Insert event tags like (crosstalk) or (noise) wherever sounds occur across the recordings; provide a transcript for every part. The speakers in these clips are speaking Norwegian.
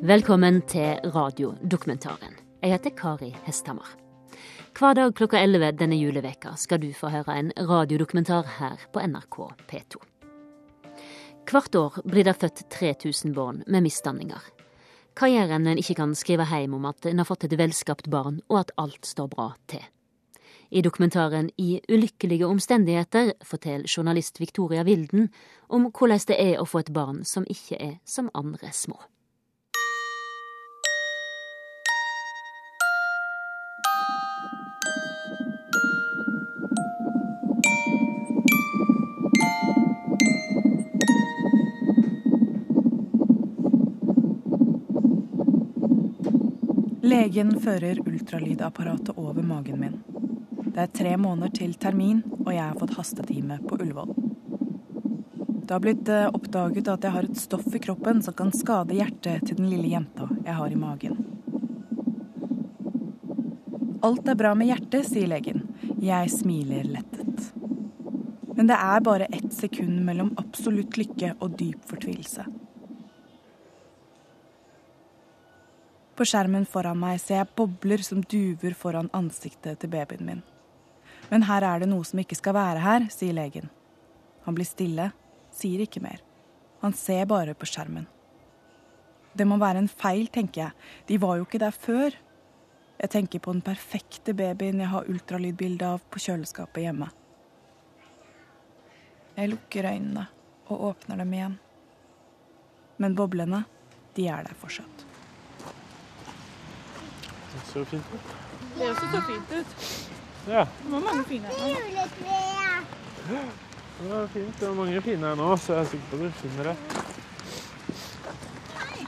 Velkommen til radiodokumentaren. Jeg heter Kari Hesthammer. Hver dag klokka 11 denne juleveka skal du få høre en radiodokumentar her på NRK P2. Hvert år blir det født 3000 barn med misdanninger. Hva gjør en en ikke kan skrive hjem om at en har fått et velskapt barn, og at alt står bra til? I dokumentaren I ulykkelige omstendigheter forteller journalist Victoria Wilden om hvordan det er å få et barn som ikke er som andre små. Legen fører ultralydapparatet over magen min. Det er tre måneder til termin, og jeg har fått hastetime på Ullevål. Det har blitt eh, oppdaget at jeg har et stoff i kroppen som kan skade hjertet til den lille jenta jeg har i magen. Alt er bra med hjertet, sier legen. Jeg smiler lettet. Men det er bare ett sekund mellom absolutt lykke og dyp fortvilelse. På skjermen foran meg ser jeg bobler som duver foran ansiktet til babyen min. Men her er det noe som ikke skal være her, sier legen. Han blir stille, sier ikke mer. Han ser bare på skjermen. Det må være en feil, tenker jeg. De var jo ikke der før. Jeg tenker på den perfekte babyen jeg har ultralydbilde av på kjøleskapet hjemme. Jeg lukker øynene og åpner dem igjen. Men boblene, de er der fortsatt. Det ser fint ut. Det også så fint ut. Ja, Det var mange fine her. det var fint. Det var mange fine her nå, så jeg er sikker på at du finner det.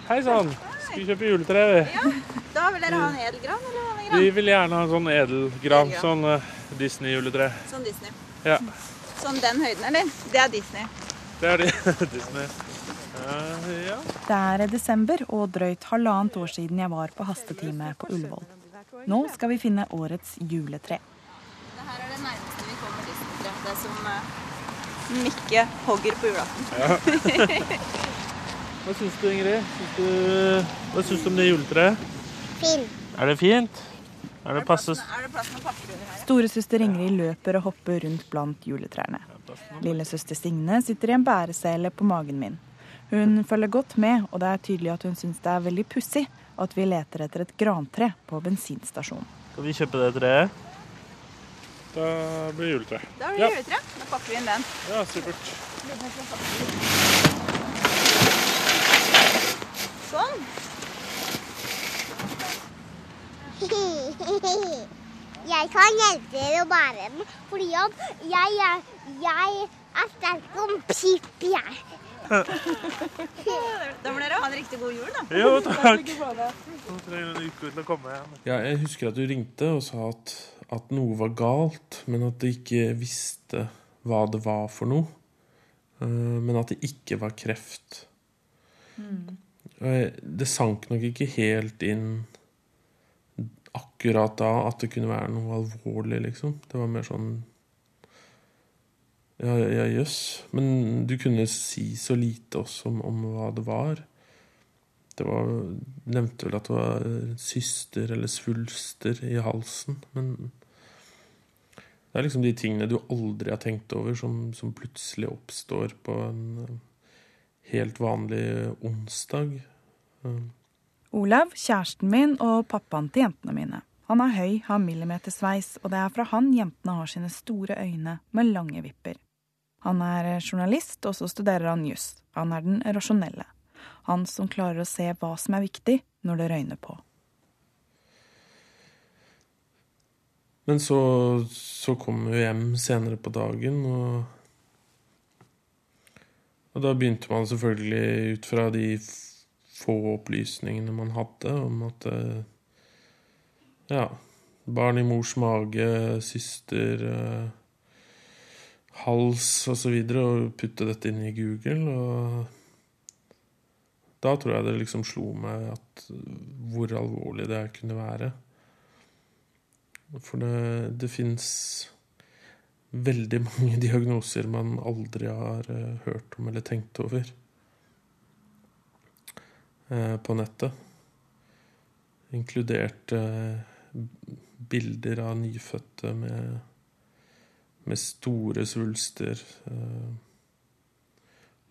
Hei sann! Skal vi kjøpe juletre? vi? Da vil dere ha en edelgran eller vanlig? Vi vil gjerne ha en sånn edelgran. Sånn eh, Disney-juletre. Sånn Disney. Ja, Sånn den høyden, eller? Det er Disney. det er de. (laughs) Disney. Ja, ja. Det er desember og drøyt halvannet år siden jeg var på hastetime på Ullevål. Nå skal vi finne årets juletre. Det her er det nærmeste vi kommer Disney-tre. Det som uh, Mikke hogger på julaften. Hva syns du, Ingrid? Syns du, hva syns du om det juletreet? Fint. Er det fint? Er det passe Er? Storesøster Ingrid løper og hopper rundt blant juletrærne. Lillesøster Signe sitter i en bæresele på magen min. Hun følger godt med, og det er tydelig at hun syns det er veldig pussig at vi leter etter et grantre på bensinstasjonen. Skal vi kjøpe det treet? Da blir det juletre. Da blir det Ja. juletre. Da pakker vi inn den. Ja, supert. Sånn. (laughs) Jeg kan hjelpe dere å bære den, fordi at jeg, er- jeg er sterk som pip, jeg. Da må dere ha en riktig god jul, da. Jo, (laughs) takk. Nå trenger en uke til å komme igjen. Ja, jeg husker at du ringte og sa at, at noe var galt, men at du ikke visste hva det var for noe. Eh, Men at det ikke var kreft. Mm. Det sank nok ikke helt inn akkurat da at det kunne være noe alvorlig, liksom. Det var mer sånn Ja, ja, jøss. Men du kunne si så lite også om, om hva det var. Det var, nevnte vel at det var syster eller svulster i halsen, men det er liksom de tingene du aldri har tenkt over, som, som plutselig oppstår på en eh, helt vanlig onsdag. Eh, Olav, kjæresten min og pappaen til jentene mine. Han er høy, har millimetersveis, og det er fra han jentene har sine store øyne med lange vipper. Han er journalist, og så studerer han juss. Han er den rasjonelle. Han som klarer å se hva som er viktig når det røyner på. Men så, så kom vi hjem senere på dagen, og, og da begynte man selvfølgelig ut fra de få opplysningene man hadde om at eh, Ja, barn i mors mage, syster eh, hals osv., og, så og putte dette inn i Google. Og da tror jeg det liksom slo meg at hvor alvorlig det kunne være. For det, det fins veldig mange (laughs) diagnoser man aldri har eh, hørt om eller tenkt over. eh, på nettet. Inkludert eh, bilder av nyfødte med, med store svulster. Eh,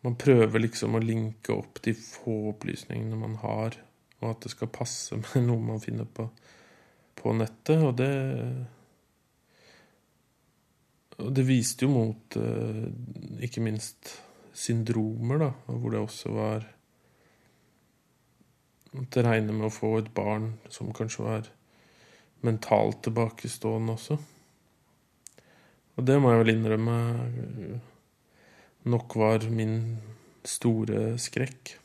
man prøver liksom å linke opp de få opplysningene man har, og at det skal passe (laughs) med noe man finner på, på nettet. Og det Og det viste jo mot eh, ikke minst syndromer, da, hvor det også var å regne med å få et barn som kanskje var mentalt tilbakestående også. Og det må jeg vel innrømme nok var min store skrekk.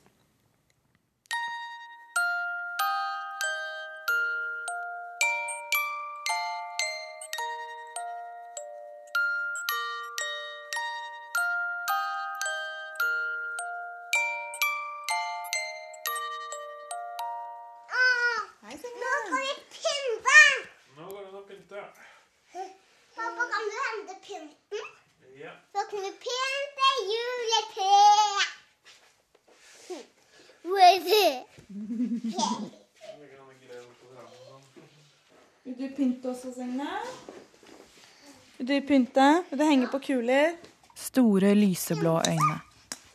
Kuler? Store, lyseblå øyne.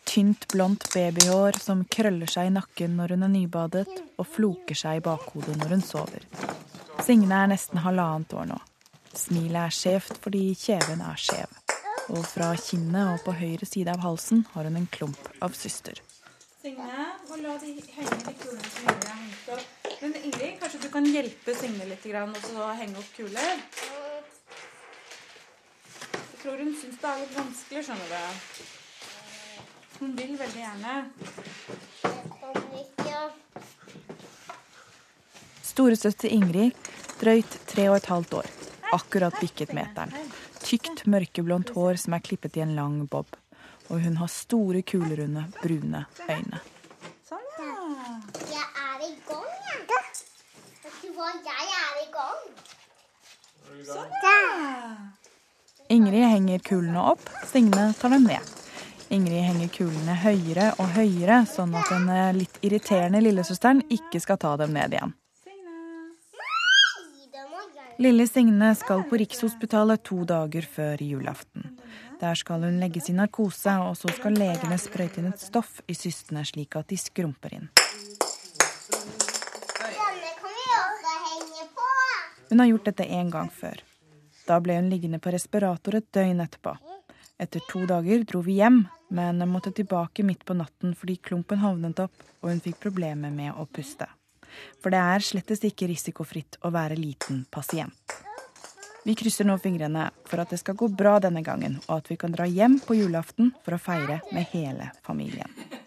Tynt, blondt babyhår som krøller seg i nakken når hun er nybadet, og floker seg i bakhodet når hun sover. Signe er nesten halvannet år nå. Smilet er skjevt fordi kjeven er skjev. Og fra kinnet og på høyre side av halsen har hun en klump av syster. Signe, må la de henge de kulene som Ingrid har hengt opp. Men Ingrid, kanskje du kan hjelpe Signe litt og henge opp kuler? Tror hun syns det er litt vanskelig, skjønner du. Hun vil veldig gjerne. Storesøster Ingrid, drøyt tre og et halvt år. Akkurat bikket meteren. Tykt, mørkeblondt hår som er klippet i en lang bob. Og hun har store, kulerunde, brune øyne. Sånn, ja. Jeg er i gang, jeg. Vet du hva? Jeg er i gang. Ingrid henger kulene opp, Signe tar dem ned. Ingrid henger kulene høyere og høyere, sånn at den eh, litt irriterende lillesøsteren ikke skal ta dem ned igjen. Lille Signe skal på Rikshospitalet to dager før julaften. Der skal hun legges i narkose, og så skal legene sprøyte inn et stoff i systene slik at de skrumper inn. Hun har gjort dette en gang før. Da ble hun liggende på respirator et døgn etterpå. Etter to dager dro vi hjem, men måtte tilbake midt på natten fordi klumpen havnet opp og hun fikk problemer med å puste. For det er slettes ikke risikofritt å være liten pasient. Vi krysser nå fingrene for at det skal gå bra denne gangen, og at vi kan dra hjem på julaften for å feire med hele familien.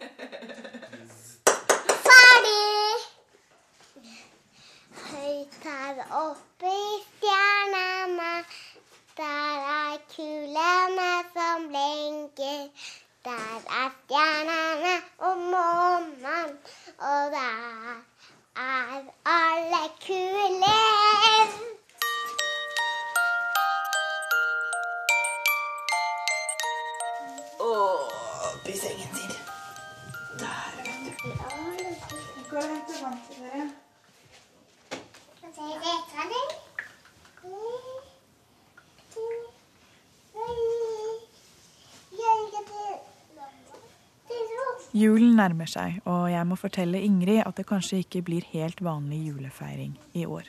Nærmer seg, og jeg må fortelle Ingrid at det kanskje ikke blir helt vanlig julefeiring i år.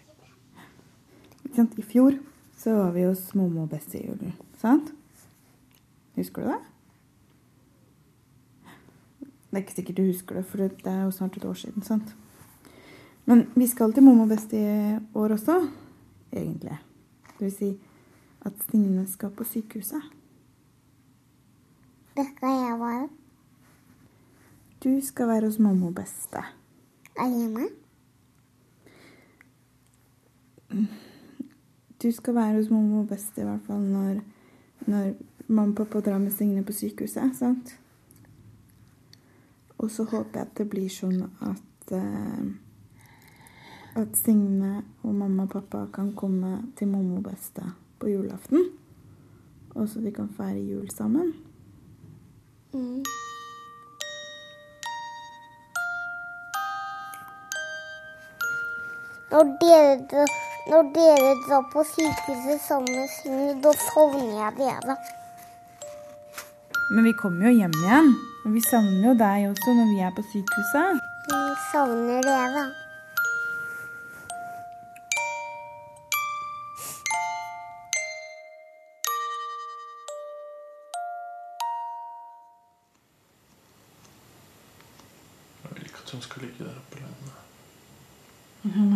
I fjor så var vi hos Momo og Bessie i julen. Sant? Husker du det? Det er ikke sikkert du husker det, for det er jo snart et år siden. sant? Men vi skal til Momo og Bestie i år også, egentlig. Det vil si at Stine skal på sykehuset. Det skal jeg være Du skal være hos mamma og Beste. alene. Du skal være hos mamma og Beste i hvert fall når, når mamma og pappa drar med Signe på sykehuset. sant? Og så håper jeg at det blir sånn at uh, at Signe og mamma og pappa kan komme til mamma og Beste på julaften. Og så vi kan feire jul sammen. Mm. Når dere, når dere drar på sykehuset sammen med Signe, da sovner jeg dere. Men vi kommer jo hjem igjen. Og vi savner jo deg også når vi er på sykehuset. Vi savner dere.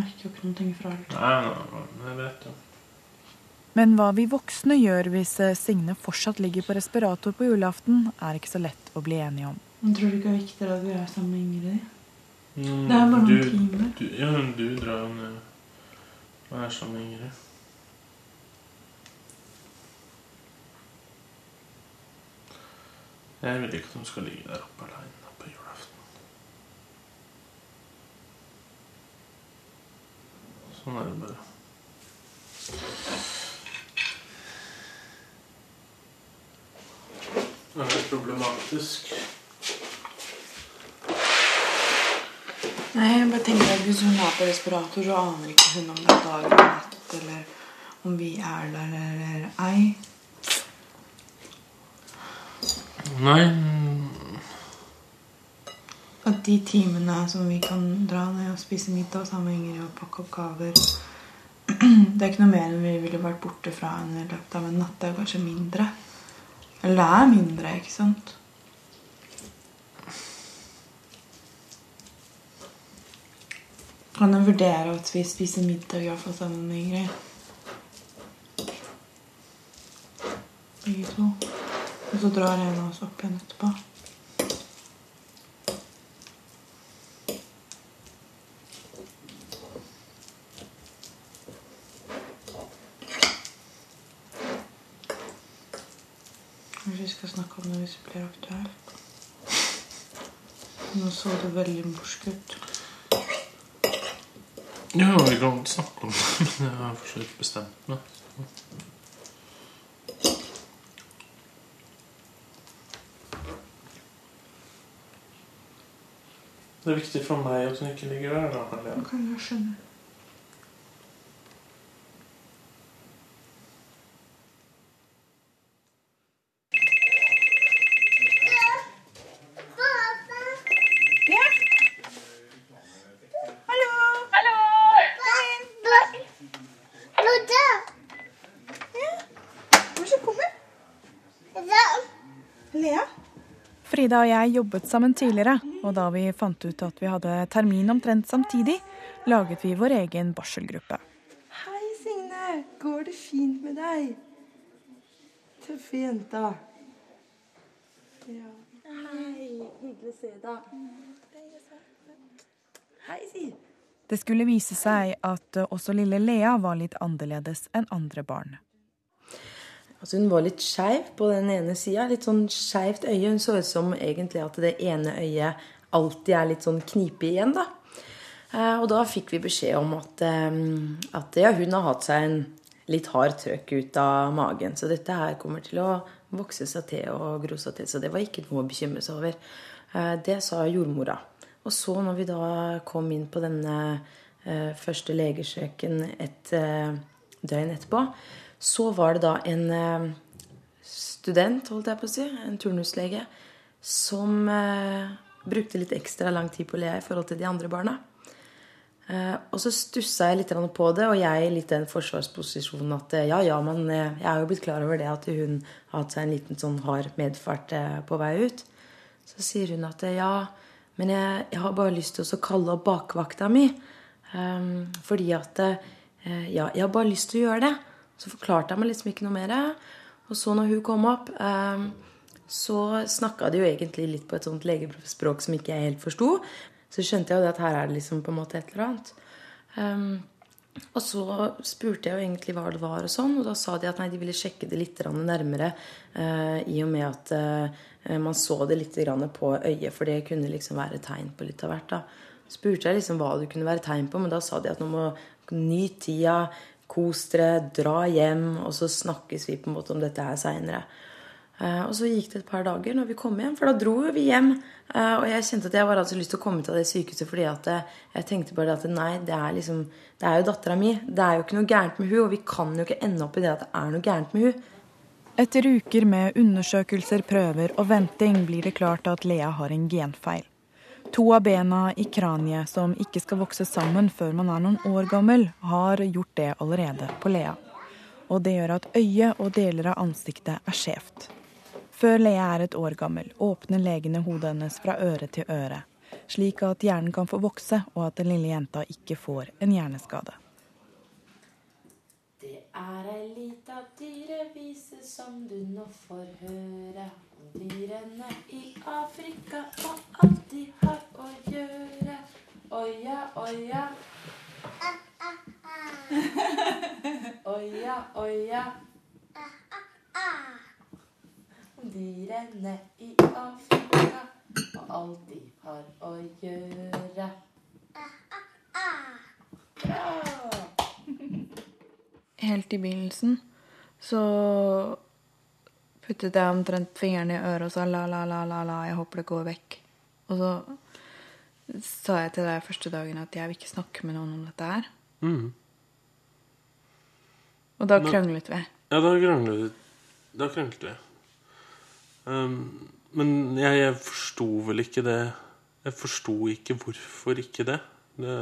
Merker jo ikke noe fra alt. Nei, nei, nei, jeg vet det. Men hva vi voksne gjør hvis eh, Signe fortsatt ligger på respirator på julaften, er ikke så lett å bli enige om. Men tror du ikke det er viktigere at vi er sammen med Ingrid? Mm, Det er bare noen du, timer. Du, ja, men du drar jo ned og er sammen med Ingrid. Jeg vil ikke at hun skal ligge der oppe alene på julaften. Sånn er det bare. Det er problematisk. Nei, jeg bare tenker at Hvis hun er på respirator, så aner ikke hun om det er dag eller natt, eller om vi er der eller ei. Nei At de timene som vi kan dra ned og spise middag sammen med Ingrid og pakke opp gaver (clears throat) Det er ikke noe mer enn vi ville vært borte fra henne i løpet av en natt. Det er kanskje mindre. Eller det er mindre, ikke sant? Kan jeg vurdere at vi spiser middag iallfall sammen med Ingrid? Begge to. Og så drar en av oss opp igjen etterpå. Kanskje vi skal snakke om det hvis det blir aktuelt. Nå så du veldig morsk ut. Ja, vi kan snakke om det, (laughs) men jeg har for så vidt bestemt meg. Det er viktig for meg at hun ikke ligger der. da, Helene. Kan jeg skjønner. Lodde! Lea? Frida og jeg jobbet sammen tidligere, og da vi fant ut at vi hadde termin omtrent samtidig, laget vi vår egen barselgruppe. Hei, Signe. Går det fint med deg? Tøffe jenta. Ja. Hei. Hyggelig å se deg. Hei, si. Det skulle vise seg at også lille Lea var litt annerledes enn andre barn. Altså, hun var litt skeiv på den ene sida. Litt sånn skeivt øye. Hun så ut som egentlig at det ene øyet alltid er litt sånn knipe igjen, da. Eh, Og da fikk vi beskjed om at, eh, at ja, hun har hatt seg en litt hard trøkk ut av magen. Så dette her kommer til å vokse seg til og gro seg til. Så det var ikke noe å bekymre seg over. Eh, Det sa jordmora. Og så når vi da kom inn på denne første legesøken et døgn etterpå, så var det da en eh, student, holdt jeg på å si, en turnuslege, som eh, brukte litt ekstra lang tid på Lea i forhold til de andre barna. Eh, og så stussa jeg litt på det, og jeg i litt den forsvarsposisjonen at ja, ja, men jeg er jo blitt klar over det at hun har hatt seg en liten sånn hard medfart på vei ut. Så sier hun at ja, men jeg, jeg har bare lyst til å kalle opp bakvakta mi. Um, fordi at Ja, jeg har bare lyst til å gjøre det. Så forklarte jeg meg liksom ikke noe mer. Og så når hun kom opp, ehm, så snakka de jo egentlig litt på et sånt legespråk som ikke jeg helt forsto. Så skjønte jeg jo at her er det liksom på en måte et eller annet. Ehm, og så spurte jeg jo egentlig hva det var, og sånn, og da sa de at nei, de ville sjekke det litt nærmere. eh, I og med at eh, man så det litt på øyet, for det kunne liksom være tegn på litt av hvert. da. Spurte jeg liksom hva det kunne være tegn på, men da sa de at nå må nyte tida, kos dere, dra hjem, og så snakkes vi på en måte om dette her seinere. Eh, og så gikk det et par dager når vi kom hjem, for da dro vi hjem. Eh, og jeg kjente at jeg bare hadde lyst til å komme ut av det sykehuset fordi at eh, jeg tenkte bare at nei, det er liksom Det er jo dattera mi. Det er jo ikke noe gærent med hun, og vi kan jo ikke ende opp i det at det er noe gærent med hun. Etter uker med undersøkelser, prøver og venting blir det klart at Lea har en genfeil. To av bena i kraniet som ikke skal vokse sammen før man er noen år gammel, har gjort det allerede på Lea. Og det gjør at øyet og deler av ansiktet er skjevt. Før Lea er et år gammel, åpner legene hodet hennes fra øre til øre, slik at hjernen kan få vokse og at den lille jenta ikke får en hjerneskade. Det er ei lita dyrevise som du nå får høre dyrene i Afrika og alt de har å gjøre. Oja, oja. (laughs) Oja, oja. Dyrene i Afrika og alt de har å gjøre. Helt i begynnelsen så puttet jeg omtrent fingrene i øret og sa la, la, la, la, la, jeg håper det går vekk. Og så sa jeg til deg første dagen at jeg vil ikke snakke med noen om dette her. Mm. Og da kranglet vi. Ja, da kranglet vi. Da kranglet vi. Um, men jeg, jeg forsto vel ikke det Jeg forsto ikke hvorfor ikke det. Det,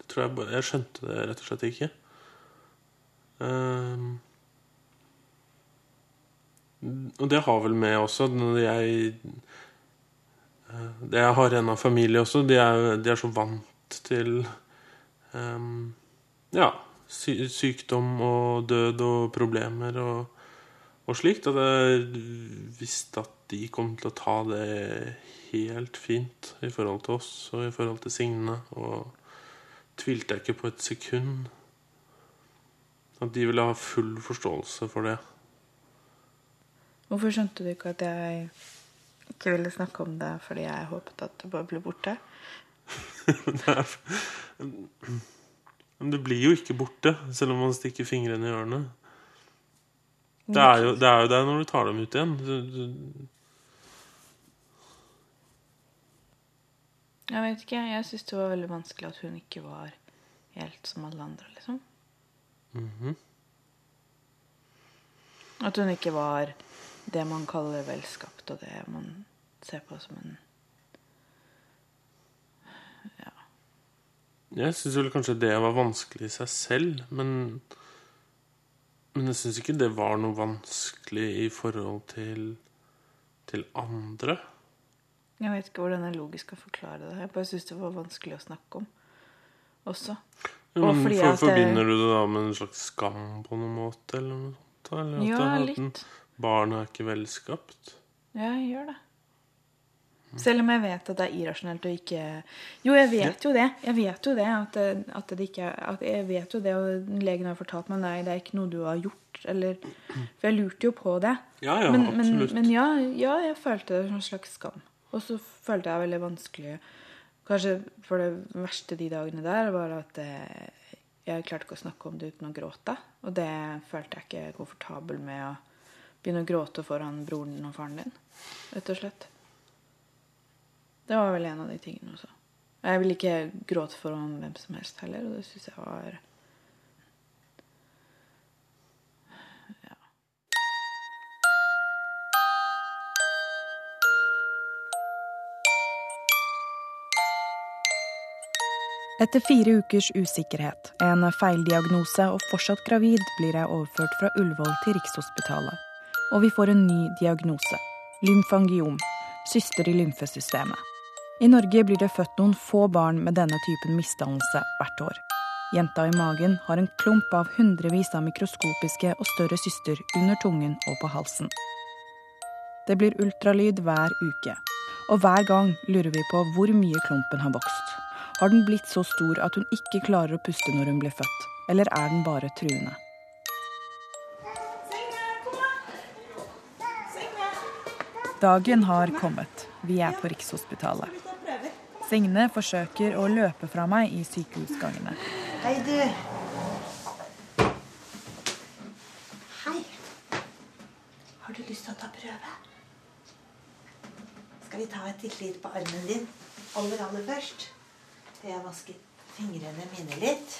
det tror jeg bare Jeg skjønte det rett og slett ikke. Um, og det har vel med også jeg eh, Jeg har en av familie også. De er, de er så vant til um, Ja, sy sykdom og død og problemer og, og slikt. At jeg visste at de kom til å ta det helt fint i forhold til oss og i forhold til Signe. Og tvilte jeg ikke på et sekund. At de ville ha full forståelse for det. Hvorfor skjønte du ikke at jeg ikke ville snakke om det fordi jeg håpet at det bare ble borte? (laughs) Men det blir jo ikke borte, selv om man stikker fingrene i ørene. Det er jo, det er jo der når du tar dem ut igjen. Du, du, Jeg vet ikke. Jeg syns det var veldig vanskelig at hun ikke var helt som alle andre, liksom. Mhm. At hun ikke var det man kaller velskapt, og det man ser på som en Ja. Jeg syns vel kanskje det var vanskelig i seg selv, men Men jeg syns ikke det var noe vanskelig i forhold til til andre. Jeg vet ikke hvordan jeg logisk skal forklare det. Jeg bare syns det var vanskelig å snakke om også. Jo, Og for, Forbinder du det da med en slags skam på noen måte, eller noe sånt? Eller Ja, en- litt. Barn er ikke velskapt? Ja, jeg gjør det. Selv om jeg vet at det er irrasjonelt å ikke Jo, jeg vet jo det. Jeg vet jo det. At, at det ikke at Jeg vet jo det, og legen har fortalt meg nei, det er ikke noe du har gjort. Eller For jeg lurte jo på det. Ja, ja, men, men, men ja, ja, jeg følte det som en slags skam. Og så følte jeg veldig vanskelig Kanskje for det verste de dagene der var at eh, jeg klarte ikke å snakke om det uten å gråte. Og det følte jeg ikke komfortabel med å begynne å gråte foran broren din og faren din. Rett og slett. Det var vel en av de tingene også. Jeg vil ikke gråte foran hvem som helst heller, og det syns jeg var Etter fire ukers usikkerhet, en feildiagnose og fortsatt gravid, blir jeg overført fra Ullevål til Rikshospitalet. Og vi får en ny diagnose. Lymfangiom. Syster i lymfesystemet. I Norge blir det født noen få barn med denne typen misdannelse hvert år. Jenta i magen har en klump av hundrevis av mikroskopiske og større syster under tungen og på halsen. Det blir ultralyd hver uke, og hver gang lurer vi på hvor mye klumpen har vokst. Har den blitt så stor at hun ikke klarer å puste når hun blir født, eller er den bare truende? Dagen har kommet. Vi er på Rikshospitalet. Signe forsøker å løpe fra meg i sykehusgangene. Hei, du. Hei. Har du lyst til å ta prøve? Skal vi ta et tillit på armen din aller, aller først? Jeg jeg vasket fingrene mine litt.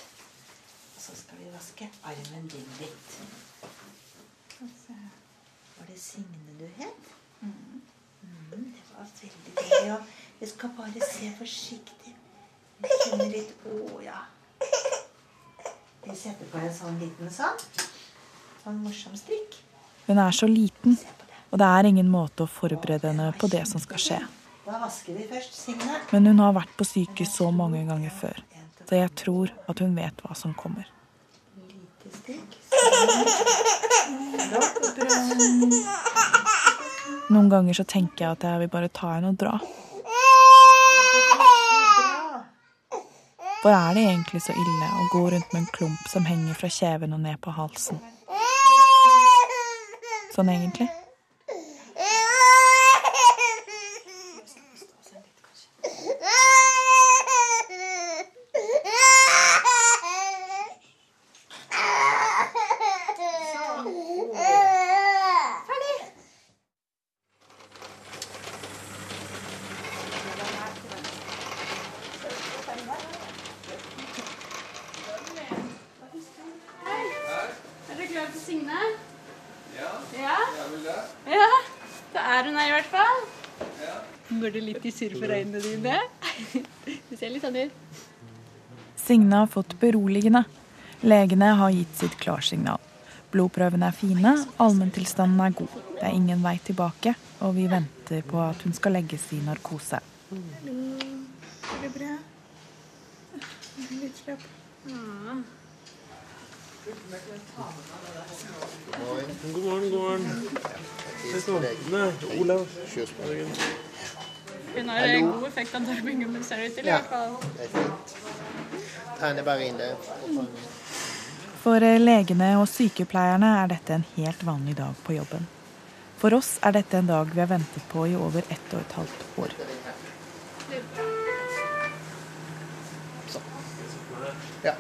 Og så skal vi vaske armen din litt. Var det Signe du het? Mm, det veldig deilig. Og vi skal bare se forsiktig. Vi kjenner litt Å ja. Vi setter på en sånn liten sånn. Sånn morsom strikk. Hun er så liten, og det er ingen måte å forberede henne på det som skal skje. Men hun har vært på sykehus så mange ganger før, så jeg tror at hun vet hva som kommer. Lite stikk. Noen ganger så tenker jeg at jeg vil bare ta henne og dra. For er det egentlig så ille å gå rundt med en klump som henger fra kjeven og ned på halsen? Sånn egentlig? Er dere klare for Signe? Ja. Ja? ja? Da er hun her i hvert fall. For øynene dine? (laughs) Du ser litt sånn ut. Signe har fått beroligende. Legene har gitt sitt klarsignal. Blodprøvene er fine, allmenntilstanden er god. Det er ingen vei tilbake, og vi venter på at hun skal legges i narkose. Hallo. Går det bra? Litt slapp. God morgen, god morgen. Hei sann. Nei, Olav. Hun har en god effekt av dormingen, ser det ut til. i Ja. hvert fall. Det er fint. Tegner bare inn det. For eh, legene og sykepleierne er dette en helt vanlig dag på jobben. For oss er dette en dag vi har ventet på i over ett og et halvt år. Ja.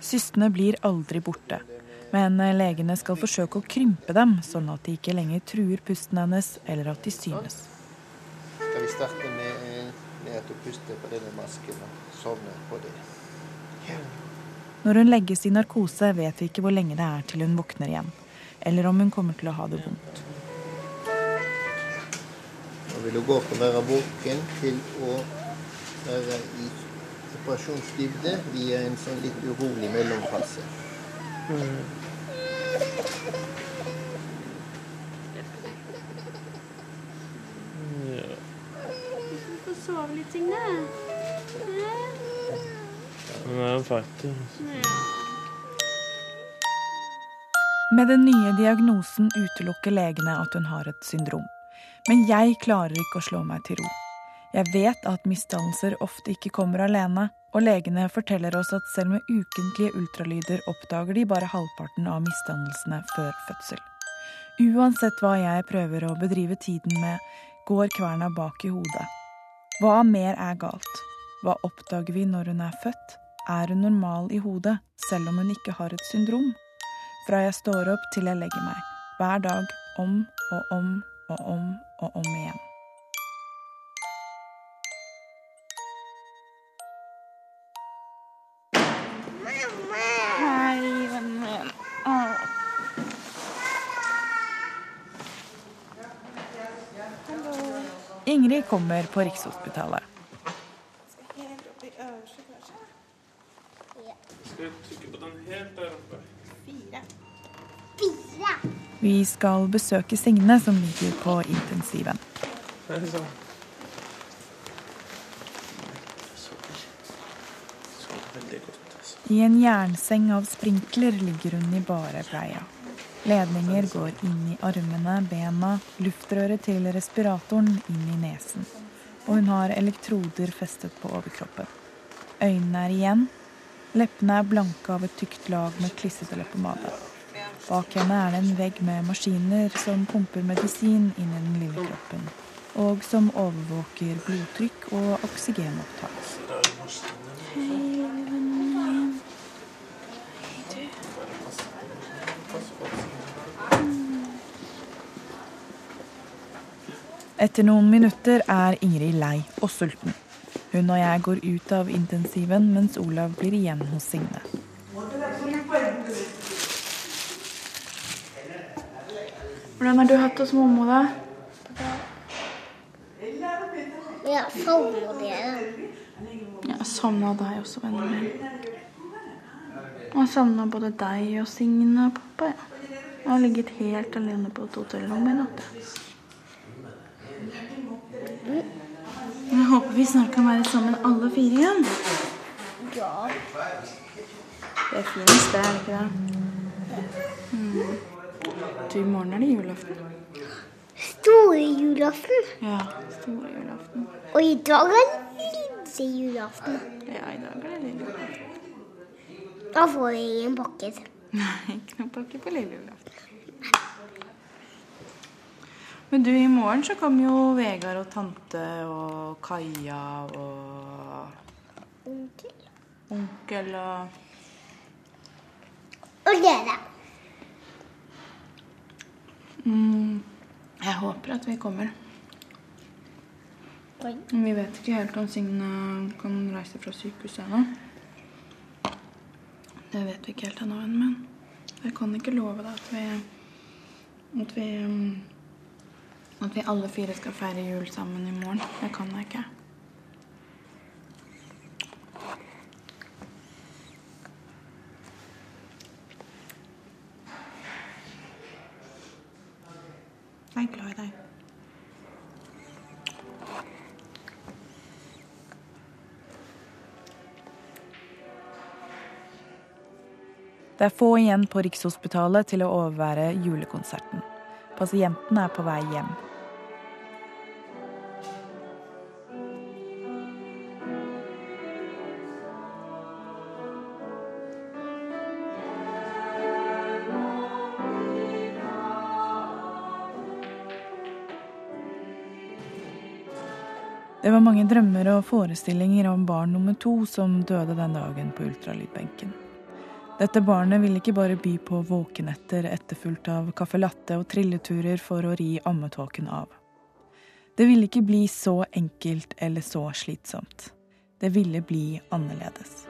Cystene blir aldri borte, men eh, legene skal forsøke å krympe dem, sånn at de ikke lenger truer pusten hennes, eller at de synes. Skal vi starte med, eh, med at du puster på denne masken og sovner på det? Når hun legges i narkose, vet vi ikke hvor lenge det er til hun våkner igjen, eller om hun kommer til å ha det vondt. Nå vil hun gå fra å være våken til å være i operasjonsdybde via en sånn litt urolig mellomfase. Ja. Du får sove litt, Signe. Hun er en fattig. Med den nye diagnosen utelukker legene at hun har et syndrom. Men jeg klarer ikke å slå meg til ro. Jeg vet at misdannelser ofte ikke kommer alene, og legene forteller oss at selv med ukentlige ultralyder oppdager de bare halvparten av misdannelsene før fødsel. Uansett hva jeg prøver å bedrive tiden med, går kverna bak i hodet. Hva mer er galt? Hva oppdager vi når hun er født? Er hun normal i hodet, selv om hun ikke har et syndrom? Fra jeg står opp til jeg legger meg. Hver dag. Om og om og om og om igjen. Ingrid kommer på Rikshospitalet. Vi skal besøke Signe, som ligger på intensiven. I en jernseng av sprinkler ligger hun i bare bleia. Ledninger går inn i armene, bena, luftrøret til respiratoren inn i nesen. Og hun har elektroder festet på overkroppen. Øynene er igjen. Leppene er blanke av et tykt lag med klissete leppepomade. Bak henne er det en vegg med maskiner som pumper medisin inn i den lille kroppen. Og som overvåker blodtrykk og oksygenopptak. Etter noen minutter er Ingrid lei og sulten. Hun og jeg går ut av intensiven, mens Olav blir igjen hos Signe. Hvordan har du hatt hos mormor, da? Jeg savner dere. Jeg savna deg også, vennen min. Og jeg savna både deg og Signe og pappa. Ja. Jeg har ligget helt alene på et hotellrom i natt. Jeg håper vi snart kan være sammen alle fire igjen. Ja. Det er finest, det, er det ikke det? Mm. Du, i morgen er det julaften. Store julaften. Ja, store julaften. Og i dag er det lille julaften. Ja, i dag er det lille julaften. Da får jeg ingen pakker. Nei, ikke noen pakke på lille julaften. Men du, i morgen så kommer jo Vegard og tante og Kaja og Onkel. onkel og Og dere. mm, Jeg håper at vi kommer. Oi. Vi vet ikke helt om Signe kan reise fra sykehuset ennå. Det vet vi ikke helt ennå, min. Jeg kan ikke love deg at vi at vi mm, at vi alle fire skal feire jul sammen i morgen. Det kan jeg ikke. Jeg er glad i deg. Det er få igjen på Rikshospitalet til å overvære julekonserten. Pasientene er på vei hjem. Det var mange drømmer og forestillinger om barn nummer to som døde den dagen på ultralydbenken. Dette barnet ville ikke bare by på våkenetter etterfulgt av caffè latte og trilleturer for å ri ammetåken av. Det ville ikke bli så enkelt eller så slitsomt. Det ville bli annerledes.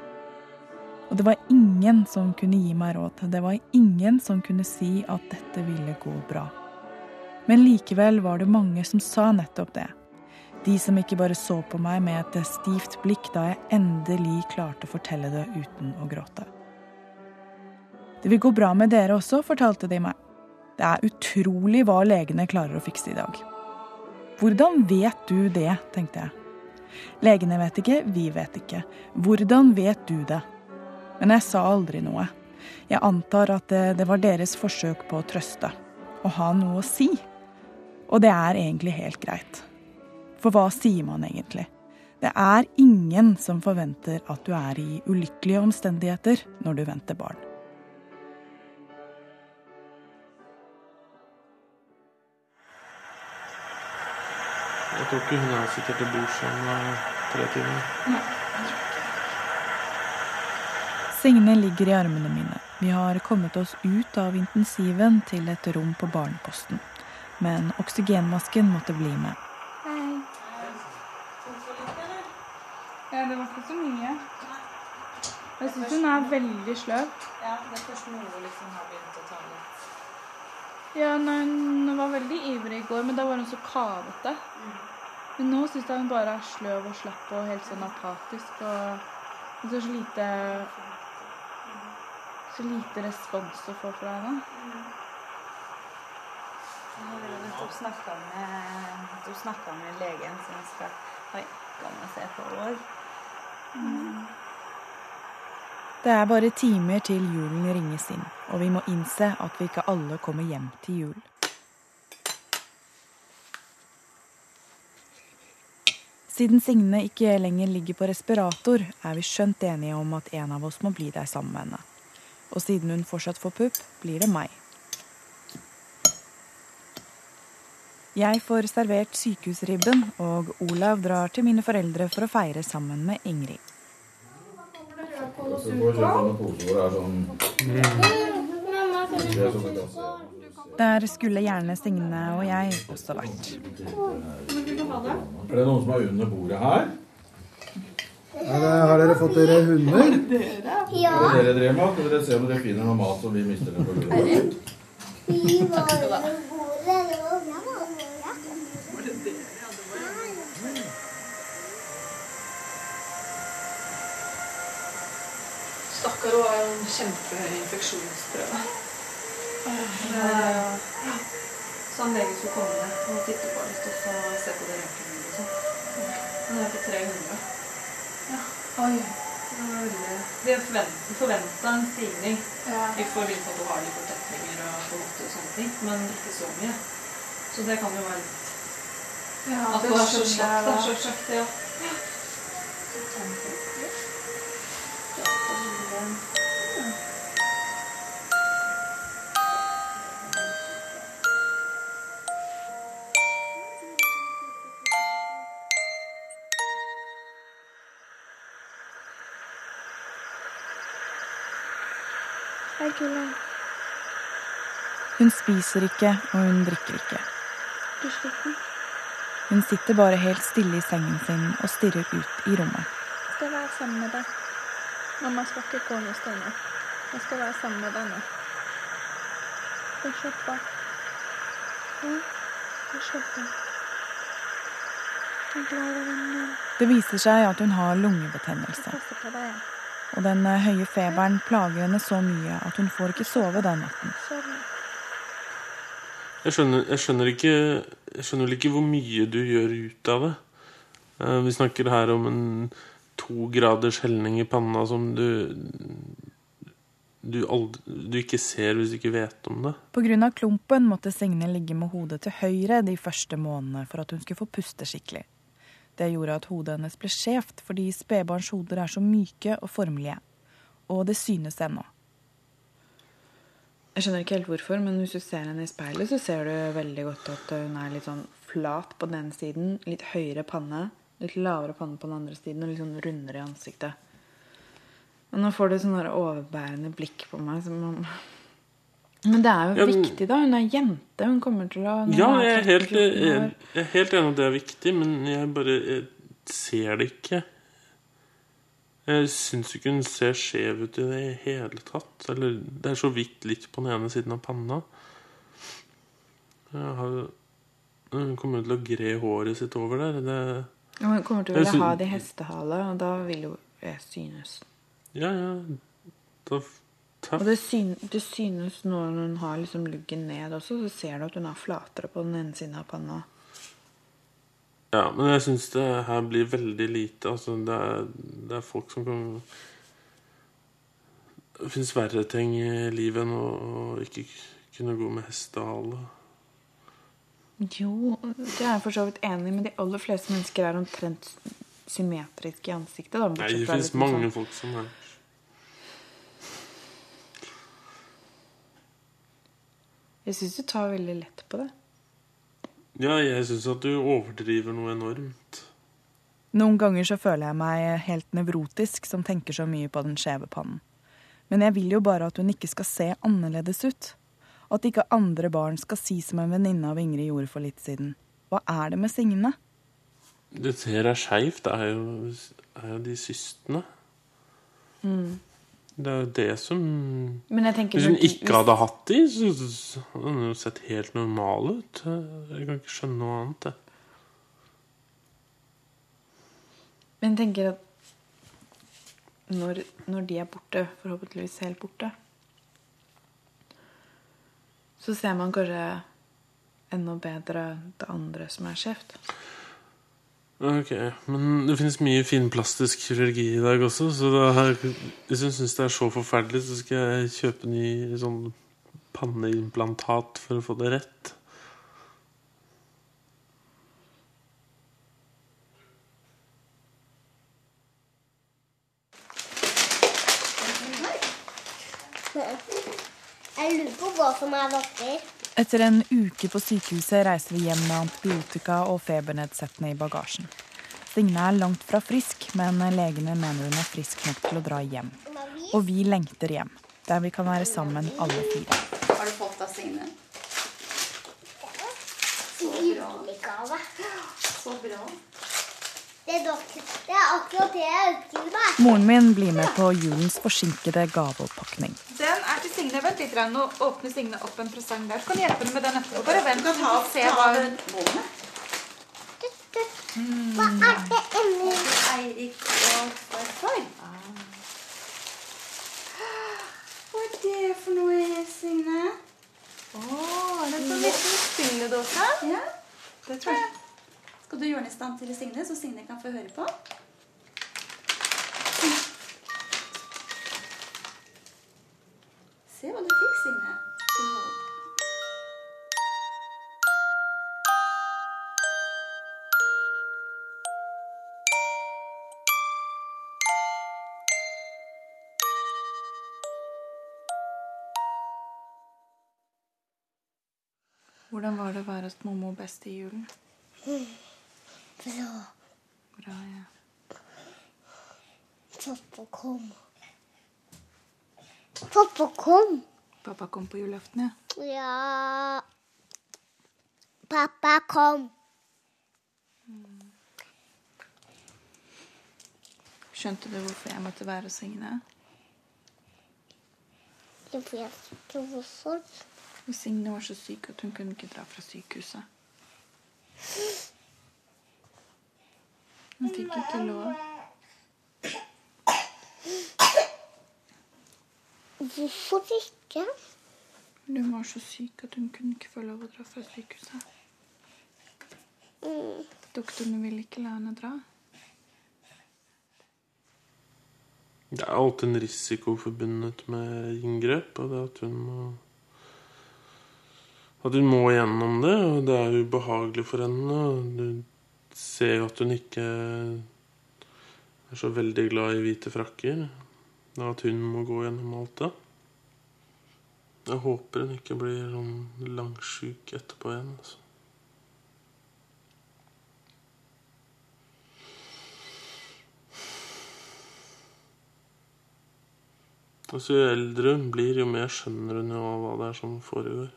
Og det var ingen som kunne gi meg råd. Det var ingen som kunne si at dette ville gå bra. Men likevel var det mange som sa nettopp det. De som ikke bare så på meg med et stivt blikk da jeg endelig klarte å fortelle det uten å gråte. Det vil gå bra med dere også, fortalte de meg. Det er utrolig hva legene klarer å fikse i dag. Hvordan vet du det, tenkte jeg. Legene vet ikke, vi vet ikke. Hvordan vet du det? Men jeg sa aldri noe. Jeg antar at det, det var deres forsøk på å trøste. Å ha noe å si. Og det er egentlig helt greit. For hva sier man egentlig? Det er ingen som forventer at du er i ulykkelige omstendigheter når du venter barn. Jeg tror ikke hun er sikkert til bords om eh, tre timer. Signe ligger i armene mine. Vi har kommet oss ut av intensiven til et rom på barneposten. Men oksygenmasken måtte bli med. Ja, det var ikke så mye. Jeg syns hun er veldig sløv. Ja, det er først nå hun liksom har begynt å ta litt Ja, nei, hun var veldig ivrig i går, men da var hun så kavete. Men nå syns jeg hun bare er sløv og slapp og helt sånn apatisk. Og hun ser så lite Så lite respons å få fra henne. Har nettopp snakka med, med legen som skal ha gjennom se på år. Det er bare timer til julen ringes inn, og vi må innse at vi ikke alle kommer hjem til jul. Siden Signe ikke lenger ligger på respirator, er vi skjønt enige om at en av oss må bli der sammen med henne. Og siden hun fortsatt får pupp, blir det meg. Jeg får servert sykehusribben, og Olav drar til mine foreldre for å feire sammen med Ingrid. Så får kjøpe sånne poser hvor det er sånn Det er sånne gasser. Der skulle gjerne Signe og jeg også vært. Er det noen som er under bordet her? Er det, har dere fått dere hunder? Ja. Er det dere drev med? Skal dere se om dere finner noe mat som vi mister den på? Vi var under bordet. Det var bra. Hun har jo en kjempehøy infeksjonsprøve. Ja. Så han legen skulle komme ned og titte på litt og se på det røntgenbildet og sånn. Det er på 300. Ja. Oi. Det var veldig... Vi forvent- forventa en stigning i forbindelse med at du har litt fortetninger og på og sånne ting, men ikke så mye. Så det kan jo være litt Ja, At det hun er så slapt. da. Så slakt, ja. Hun spiser ikke, og hun drikker ikke. Hun sitter bare helt stille i sengen sin og stirrer ut i rommet. Jeg Skal være sammen med deg. Mamma skal ikke gå noe sted nå. Jeg skal være sammen med deg nå. Ja, vennen min. Det viser seg at hun har lungebetennelse. Jeg Passer på deg, jeg. Og den eh, høye feberen plager henne så mye at hun får ikke sove den natten. Jeg skjønner, jeg skjønner ikke Jeg skjønner ikke hvor mye du gjør ut av det. Eh, Vi snakker her om en to graders helning i panna som du du, aldri, du ikke ser hvis du ikke vet om det. Pga. klumpen måtte Signe ligge med hodet til høyre de første månedene for at hun skulle få puste skikkelig. Det gjorde at hodet hennes ble skjevt fordi spedbarns hoder er så myke og formelige. Og det synes ennå. Jeg skjønner ikke helt hvorfor, men hvis du ser henne i speilet, så ser du veldig godt at hun er litt sånn flat på den siden, litt høyere panne, litt lavere panne på den andre siden og litt sånn rundere i ansiktet. Og nå får du sånn overbærende blikk på meg. Som om... Men det er jo Ja, viktig, da. Hun er jente. Hun kommer til å Ja, jeg er helt, jeg, jeg er helt enig at det er viktig, men jeg bare jeg ser det ikke. Jeg syns ikke hun ser skjev ut i det hele tatt. Eller det er så vidt litt på den ene siden av panna. Har, hun kommer til å gre håret sitt over der. Det, Ja, Hun kommer til å ville ha det i hestehale, og da vil jo jeg synes. ja, ja. Da, Og det, syn, det synes når hun har liksom luggen ned også, så ser du at hun er flatere på den ene siden av panna. Ja, men jeg syns det her blir veldig lite. Altså, det er, det er folk som kan Det fins verre ting i livet enn å, å ikke kunne gå med hestehale. Jo, det er jeg for så vidt enig i, men de aller fleste mennesker er omtrent symmetriske i ansiktet. Da, Nei, det fins liksom mange sånn- folk som er Jeg syns du tar veldig lett på det. Ja, jeg syns at du overdriver noe enormt. Noen ganger så føler jeg meg helt nevrotisk som tenker så mye på den skjeve pannen. Men jeg vil jo bare at hun ikke skal se annerledes ut. At ikke andre barn skal si som en venninne av Ingrid gjorde for litt siden. Hva er det med Signe? Det ser jeg skeivt. Det er jo, er jo de systene. Mm. Det er jo det som Hvis hun ikke hadde hatt de, så så hadde hun jo sett helt normal ut. Jeg kan ikke skjønne noe annet. jeg. Men jeg tenker at når, når de er borte, forhåpentligvis helt borte, så ser man kanskje enda bedre det andre som er skjevt. Ok, Men det finnes mye finplastisk kirurgi i dag også, så har- hvis hun syns det er så forferdelig, så skal jeg kjøpe ny sånn panneimplantat for å få det rett. Jeg lurer på hva som er oppi. Etter en uke på sykehuset reiser vi hjem med antibiotika og febernedsettende i bagasjen. Signe er langt fra frisk, men legene mener hun er frisk nok til å dra hjem. Og vi lengter hjem, der vi kan være sammen alle fire. Har du fått av Signe? Så bra. Så bra. Det er, det er akkurat det jeg ønsker meg. Moren min blir med på julens forsinkede gaveoppakning. Den er til Signe. Vent litt, Nå åpner Signe opp en presang der. Så kan du hjelpe henne med den etterpå. Bare vent. og se hva hun Hva er det inni? Eirik og farfar. Hva er det for noe, Signe? Å, er det en sånn liten spilledåse? Ja, det tror jeg. Skal du gjøre den i stand til Signe, så Signe kan få høre på? Se hva du fikk, Signe. Hvordan var det å være hos mommo og beste i julen? (laughs) Bra. Bra, ja. Pappa kom. Pappa kom. Pappa kom på julaften, ja. Ja Pappa kom. Skjønte du hvorfor jeg måtte være hos Signe? Jeg vet ikke hvorfor. Signe var så syk at hun kunne ikke dra fra sykehuset. Hun fikk ikke lov. Hvorfor ikke? Hun var så syk at hun kunne ikke få lov å dra fra sykehuset. Mm. Doktorene ville ikke la henne dra. Det er alltid en risiko forbundet med inngrep, og det at hun må At hun må gjennom det, og det er ubehagelig for henne. Og du ser jo at hun ikke er så veldig glad i hvite frakker. Og at hun må gå gjennom alt det. Jeg håper hun ikke blir sånn langsjuk etterpå igjen. Altså. Altså, jo eldre hun blir, jo mer skjønner hun jo hva det er som foregår.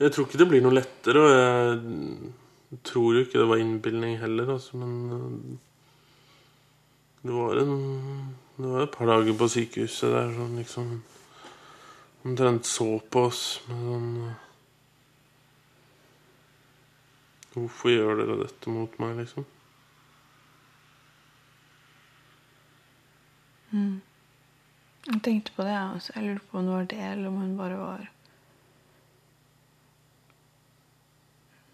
Jeg tror ikke det blir noe lettere, og jeg tror jo ikke det var innbilning heller, altså, men øh, det var en Det var et par dager på sykehuset der som liksom Omtrent så på oss med sånn øh, Hvorfor gjør dere dette mot meg, liksom? Mm. Jeg tenkte på det, jeg også. Jeg lurte på om det var det, eller om hun bare var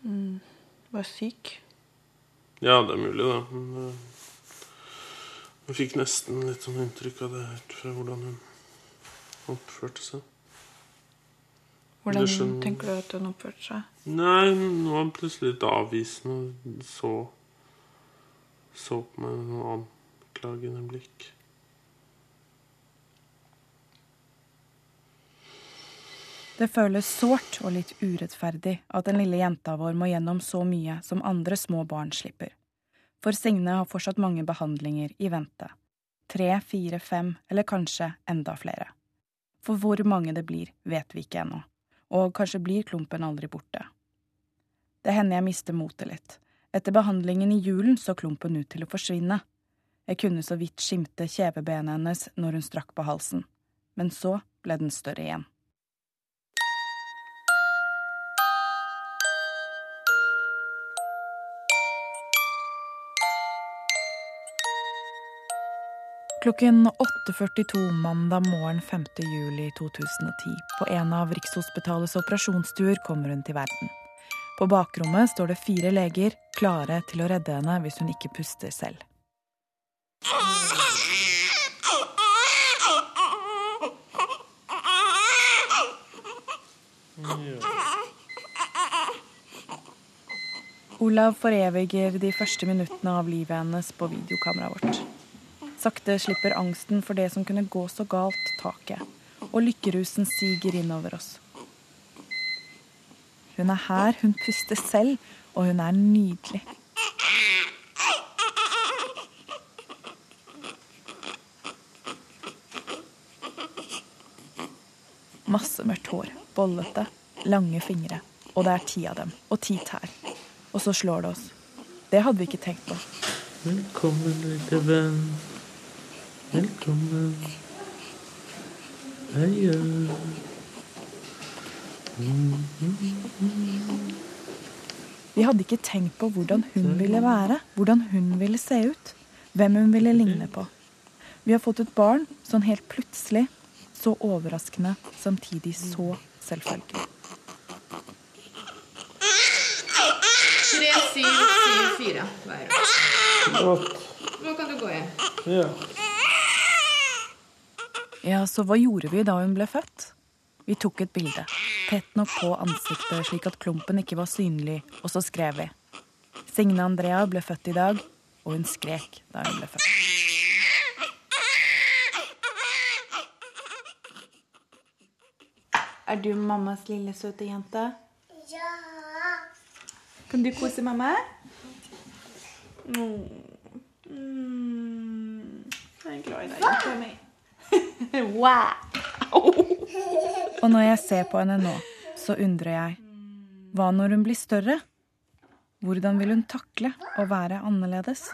mm, Var syk. Ja, det er mulig, det. Men jeg fikk nesten litt sånn inntrykk av det ut fra hvordan hun oppførte seg. Hvordan tenker du at hun oppførte seg? Nei, hun var plutselig litt avvisende og så Så på meg med noe anklagende blikk. Det føles sårt og litt urettferdig at den lille jenta vår må gjennom så mye som andre små barn slipper. For Signe har fortsatt mange behandlinger i vente. Tre, fire, fem eller kanskje enda flere. For hvor mange det blir, vet vi ikke ennå. Og kanskje blir klumpen aldri borte. Det hender jeg mister motet litt. Etter behandlingen i julen så klumpen ut til å forsvinne. Jeg kunne så vidt skimte kjevebenet hennes når hun strakk på halsen. Men så ble den større igjen. Klokken 8.42 mandag morgen 5. juli 2010 på en av Rikshospitalets operasjonsstuer kommer hun til verden. På bakrommet står det fire leger klare til å redde henne hvis hun ikke puster selv. Olav foreviger de første minuttene av livet hennes på videokameraet vårt. Sakte slipper angsten for det som kunne gå så galt, taket, og lykkerusen siger innover oss. Hun er her, hun puster selv, og hun er nydelig. Masse mørkt hår, bollete, lange fingre. Og det er ti av dem. Og ti tær. Og så slår det oss. Det hadde vi ikke tenkt på. Velkommen, lille venn. Velkommen. Adjø. Vi hadde ikke tenkt på hvordan hun ville være, hvordan hun ville se ut, hvem hun ville ligne på. Vi har fått et barn sånn helt plutselig, så overraskende, samtidig så selvfølgelig. 3774 hver. Godt. Nå kan du gå hjem. Ja. Ja, så hva gjorde vi da hun ble født? Vi tok et bilde, tett nok på ansiktet slik at klumpen ikke var synlig, og så skrev vi. Signe Andrea ble født i dag, og hun skrek da hun ble født. Er du mammas lille, søte jente? Ja. Kan du kose mamma? Mm. Mm. Jeg er glad i deg, jenta mi. (laughs) wow! Og når jeg ser på henne nå, så undrer jeg. Hva når hun blir større? Hvordan vil hun takle å være annerledes?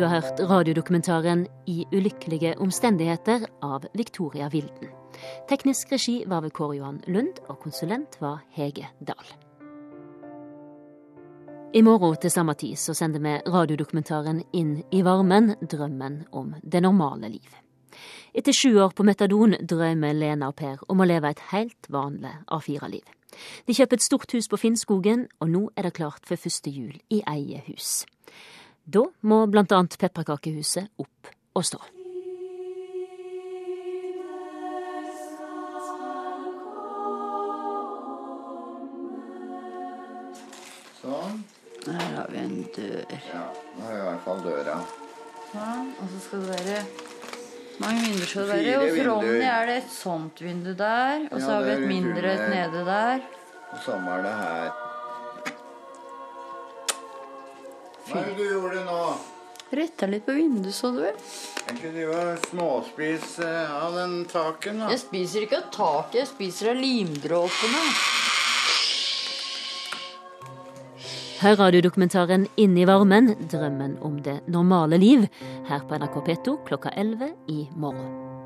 Du har hørt radiodokumentaren I ulykkelige omstendigheter av Victoria Wilden. Teknisk regi var ved Kåre Johan Lund, og konsulent var Hege Dahl. I morgen til samme tid så sender vi radiodokumentaren Inn i varmen drømmen om det normale liv. Etter sju år på metadon drømmer Lena og Per om å leve et helt vanlig A4-liv. De kjøper et stort hus på Finnskogen, og nå er det klart for første jul i eget hus. Da må blant annet pepperkakehuset opp og stå. Sånn. Her har vi en dør. Ja, nå har vi i hvert fall døra. Sånn. Og så skal det være mange vinduer skal det være. Hos Ronny er det et sånt vindu der. Og Ja, så har vi et mindre et nede der. Og samme er det her. Hva er det du gjorde nå? Retta litt på vinduet, så du. Er ikke du å småspise av den taken, da? Jeg spiser ikke av taket, jeg spiser av limdråpene. Hør radiodokumentaren 'Inni varmen drømmen om det normale liv her på NRK P2 klokka 11 i morgen.